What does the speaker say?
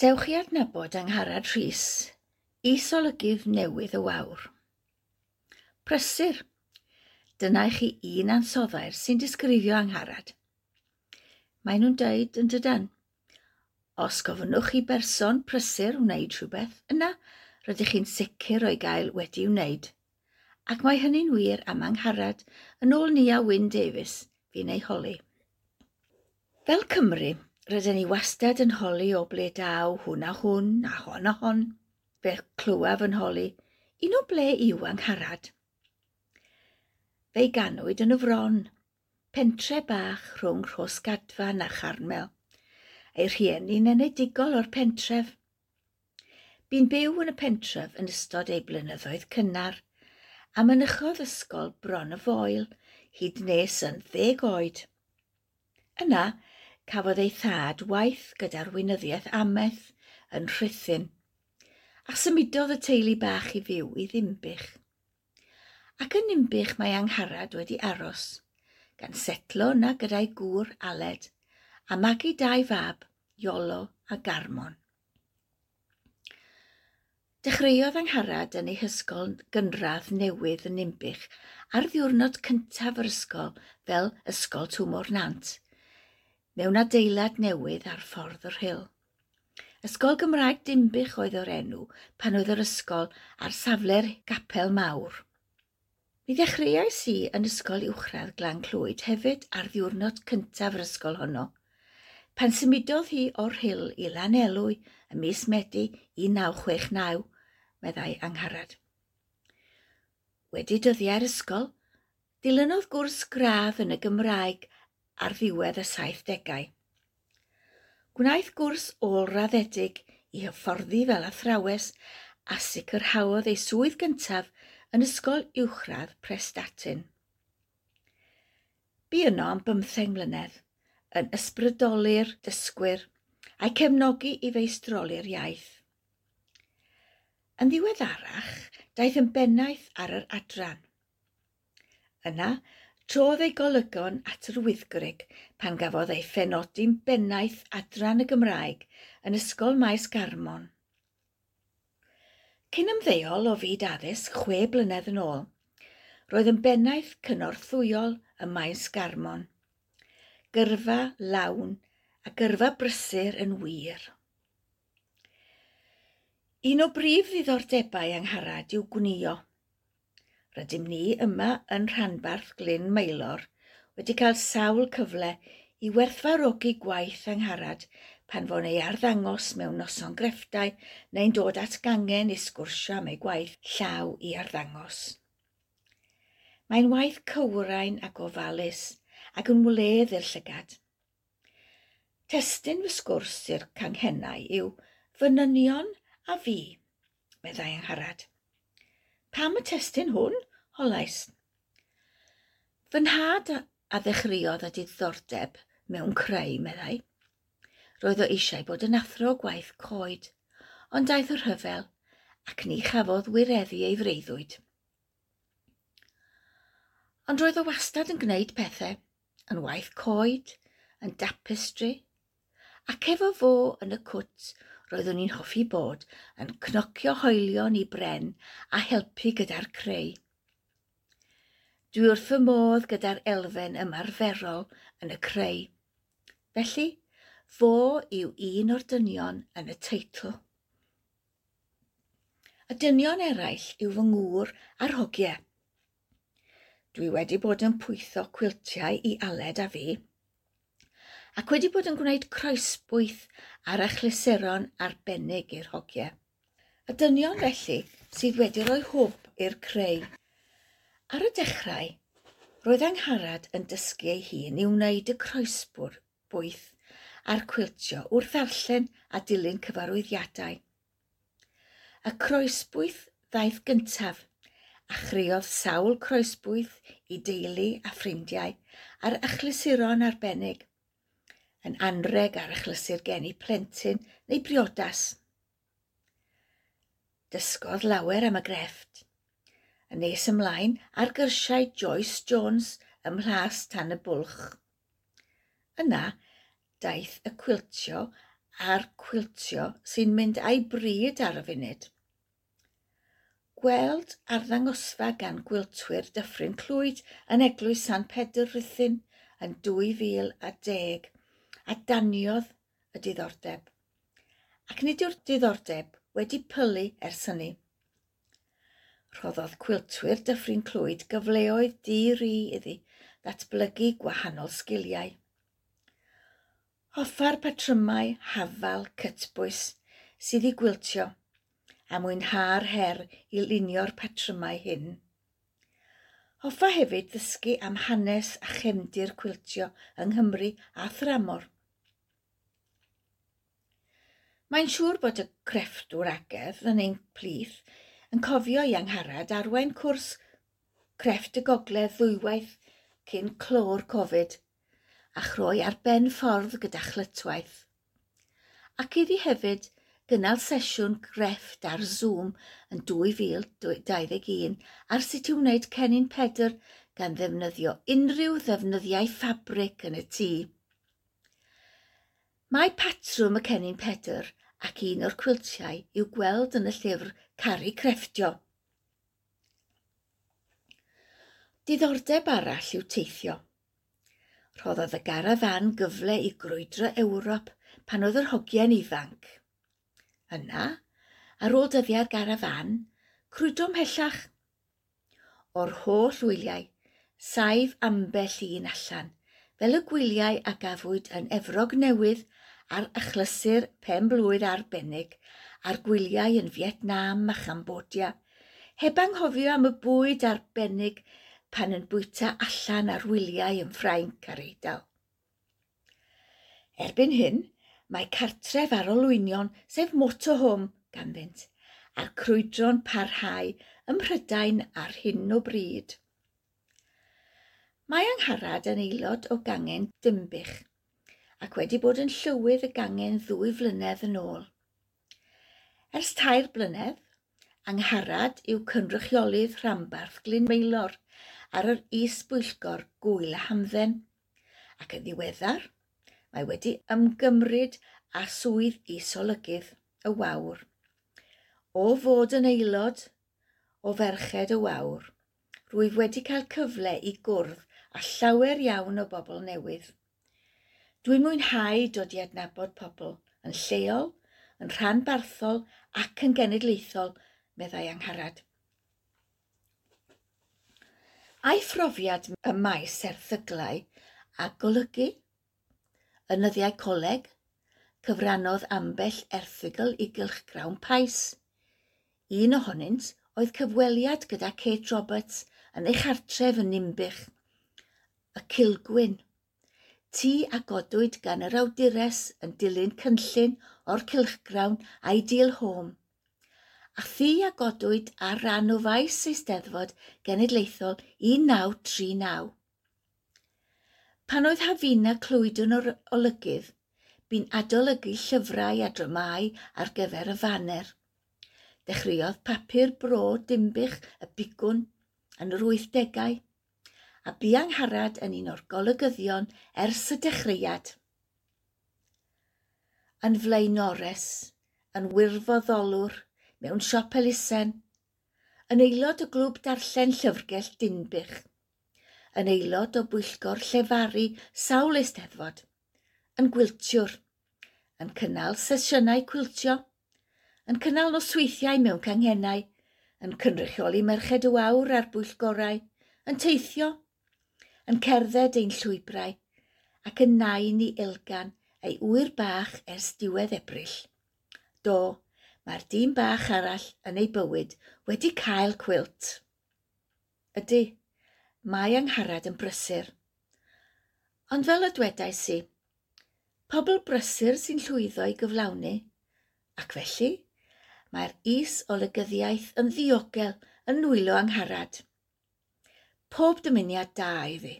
Dewch i adnabod angharad rhys, isolygydd newydd y wawr. Prysur. Dyna i chi un ansoddair sy'n disgrifio angharad. Mae nhw'n dweud yn dydan. Os gofynnwch chi berson prysur wneud rhywbeth yna, rydych chi'n sicr o'i gael wedi wneud. Ac mae hynny'n wir am angharad yn ôl ni a Wyn Davies, fi'n ei holi. Fel Cymru, rydyn ni wastad yn holi o ble daw hwn a hwn a hon a hon, fe clywaf yn holi, un o ble yw angharad. Fe'i ganwyd yn y fron, pentre bach rhwng Rhosgadfan a Charmel. Ei rhieni'n enedigol o'r pentref. Bu'n byw yn y pentref yn ystod ei blynyddoedd cynnar, a mynychodd ysgol bron y foel hyd nes yn ddeg oed. Yna, cafodd ei thad waith gyda'r weinyddiaeth ameth yn Rhuthun, a symudodd y teulu bach i fyw i ddimbych. Ac yn nimbych mae angharad wedi aros, gan setlo na gyda'i gŵr aled, a magu dau fab, Iolo a Garmon. Dechreuodd angharad yn ei hysgol gynradd newydd yn nimbych ar ddiwrnod cyntaf yr ysgol fel ysgol tŵmor nant – mewn adeilad newydd ar ffordd yr hyl. Ysgol Gymraeg Dimbych oedd o'r enw pan oedd yr ysgol ar safle'r gapel mawr. Mi ddechreuais i yn ysgol uwchradd Glan Clwyd hefyd ar ddiwrnod cyntaf yr ysgol honno. Pan symudodd hi o'r hyl i Lanelwy ym mis Medi 1969, meddai angharad. Wedi dyddiau'r ysgol, dilynodd gwrs gradd yn y Gymraeg – ar ddiwedd y saithdegau. Gwnaeth gwrs ôl-raddedig i hyfforddi fel athrawes a sicrhaodd ei swydd gyntaf yn ysgol uwchradd Prestatyn. Bu yno am bymtheg mlynedd yn ysbrydoli'r dysgwyr a'i cefnogi i feistroli'r iaith. Yn ddiweddarach, daeth yn bennaeth ar yr adran. Yna, Trodd ei golygon at yr wyddgrug pan gafodd ei phenodi'n bennaeth adran y Gymraeg yn Ysgol Maes Garmon. Cyn ymddeol o fyd addysg chwe blynedd yn ôl, roedd yn bennaeth cynorthwyol y Maes Garmon. Gyrfa lawn a gyrfa brysur yn wir. Un o brif ddiddordebau angharad yw gwnio – Rydym ni yma yn Rhanbarth Glyn Maelor wedi cael sawl cyfle i werthfarogi gwaith angharad pan fo'n ei arddangos mewn noson grefftau neu'n dod at gangen i sgwrsio am ei gwaith llaw i arddangos. Mae'n waith cywrain ac ofalus ac yn wledd i'r llygad. Testyn fy sgwrs i'r canghennau yw fanynion a fi, meddai angharad. Pam y testyn hwn? Holais. Fy nhad a ddechreuodd â diddordeb mewn creu, meddai. Roedd o eisiau bod yn athro gwaith coed, ond daeth o rhyfel ac ni chafodd wireddu ei freuddwyd. Ond roedd o wastad yn gwneud pethau, yn waith coed, yn dapestri, ac efo fo yn y cwt roeddwn i'n hoffi bod yn cnocio hoelion i bren a helpu gyda'r creu. Dwi wrth fy modd gyda'r elfen ymarferol yn y creu. Felly, fo yw un o'r dynion yn y teitl. Y dynion eraill yw fy ngŵr a'r hogiau. Dwi wedi bod yn pwytho cwiltiau i Aled a fi ac wedi bod yn gwneud croesbwyth ar achlysuron arbennig i'r hogiau. Y dynion felly sydd wedi rhoi hwb i'r creu. Ar y dechrau, roedd angharad yn dysgu ei hun i wneud y croesbwr bwyth a'r cwiltio wrth ddarllen a dilyn cyfarwyddiadau. Y croesbwyth ddaeth gyntaf a chreuodd sawl croesbwyth i deulu a ffrindiau a'r achlysuron arbennig yn anreg ar achlysur geni plentyn neu briodas. Dysgodd lawer am y grefft. Yn nes ymlaen ar gyrsiau Joyce Jones ym mhlas tan y bwlch. Yna, daeth y cwiltio a'r cwiltio sy'n mynd a'i bryd ar y funud. Gweld arddangosfa gan gwiltwyr Dyffryn Clwyd yn eglwys San Pedr Rhythyn yn 2010 a daniodd y diddordeb. Ac nid yw'r diddordeb wedi pylu ers hynny. Rhoddodd cwiltwyr dyffryn clwyd gyfleoedd di-ri iddi ddatblygu gwahanol sgiliau. Hoffa'r patrymau hafal cytbwys sydd i gwiltio a mwynha'r her i lunio'r patrymau hyn. Hoffa hefyd ddysgu am hanes a chefndir cwiltio yng Nghymru a thramor – Mae'n siŵr bod y crefftwr agedd yn ein plith yn cofio i angharad arwain cwrs crefft y gogledd ddwywaith cyn clôr Covid a chroi ar ben ffordd gyda chlytwaith. Ac iddi hefyd gynnal sesiwn grefft ar Zoom yn 2021 ar sut i wneud cennin Pedr gan ddefnyddio unrhyw ddefnyddiau ffabric yn y tŷ. Mae patrwm y cennin Pedr ac un o'r cwiltiau i'w gweld yn y llyfr Cari Crefftio. Diddordeb arall yw teithio. Rhoddodd y garafan gyfle i grwydro Ewrop pan oedd yr hogiau'n ifanc. Yna, ar ôl dyddiau'r garafan, crwydro mhellach. O'r holl wyliau, saif ambell un allan, fel y gwyliau a gafwyd yn Efrog Newydd a'r achlysur penblwydd arbennig a'r gwyliau yn Vietnam a Chambodia, heb anghofio am y bwyd arbennig pan yn bwyta allan ar wyliau yn Ffrainc ar Eidal. Erbyn hyn, mae cartref ar olwynion sef motorhome ganddynt, a'r crwydro'n parhau ym Mhrydain ar hyn o bryd. Mae Angharad yn aelod o gangen Dymbych, ac wedi bod yn llywydd y gangen ddwy flynedd yn ôl. Ers tair blynedd, angharad yw cynrychiolydd rhambarth Glynmeilor ar yr is-bwyllgor gwyl a hamdden, ac yn ddiweddar, mae wedi ymgymryd a swydd is-olygydd y wawr. O fod yn aelod o ferched y wawr, rwyf wedi cael cyfle i gwrdd a llawer iawn o bobl newydd. Dwi'n mwynhau dod i adnabod pobl yn lleol, yn rhanbarthol ac yn genedlaethol, meddai angharad. A'i phrofiad y maes erthyglau a golygu, y nyddiau coleg, cyfrannodd ambell erthygl i gylchgrawn pais. Un ohonynt oedd cyfweliad gyda Kate Roberts yn ei chartref yn Nimbych, y Cilgwyn – Tŷ a godwyd gan yr awdures yn dilyn cynllun o'r Cylchgrawn Ideal Home. A thu a godwyd ar ran o faes Eisteddfod Genedlaethol 1939. Pan oedd hafina clwydwn o'r olygydd, bu'n adolygu llyfrau a dramau ar gyfer y faner. Dechreuodd papur bro dimbych y bigwn yn yr 80au a bu angharad yn un o'r golygyddion ers y dechreuad. Yn fleu Norris, yn wirfoddolwr, mewn siop elusen, yn aelod o glwb darllen llyfrgell Dinbych, yn aelod o bwyllgor llefaru sawl eisteddfod, yn gwiltiwr, yn cynnal sesiynau cwiltio, yn cynnal nosweithiau mewn canghennau, yn cynrychioli merched y wawr a'r bwyllgorau, yn teithio yn cerdded ein llwybrau ac yn nain i ilgan ei wyr bach ers diwedd ebryll. Do, mae'r dîm bach arall yn ei bywyd wedi cael cwilt. Ydy, mae angharad yn brysur. Ond fel y dwedais i, pobl brysur sy'n llwyddo i gyflawni, ac felly mae'r is o lygyddiaeth yn ddiogel yn nwylo angharad pob dymuniad da i fi.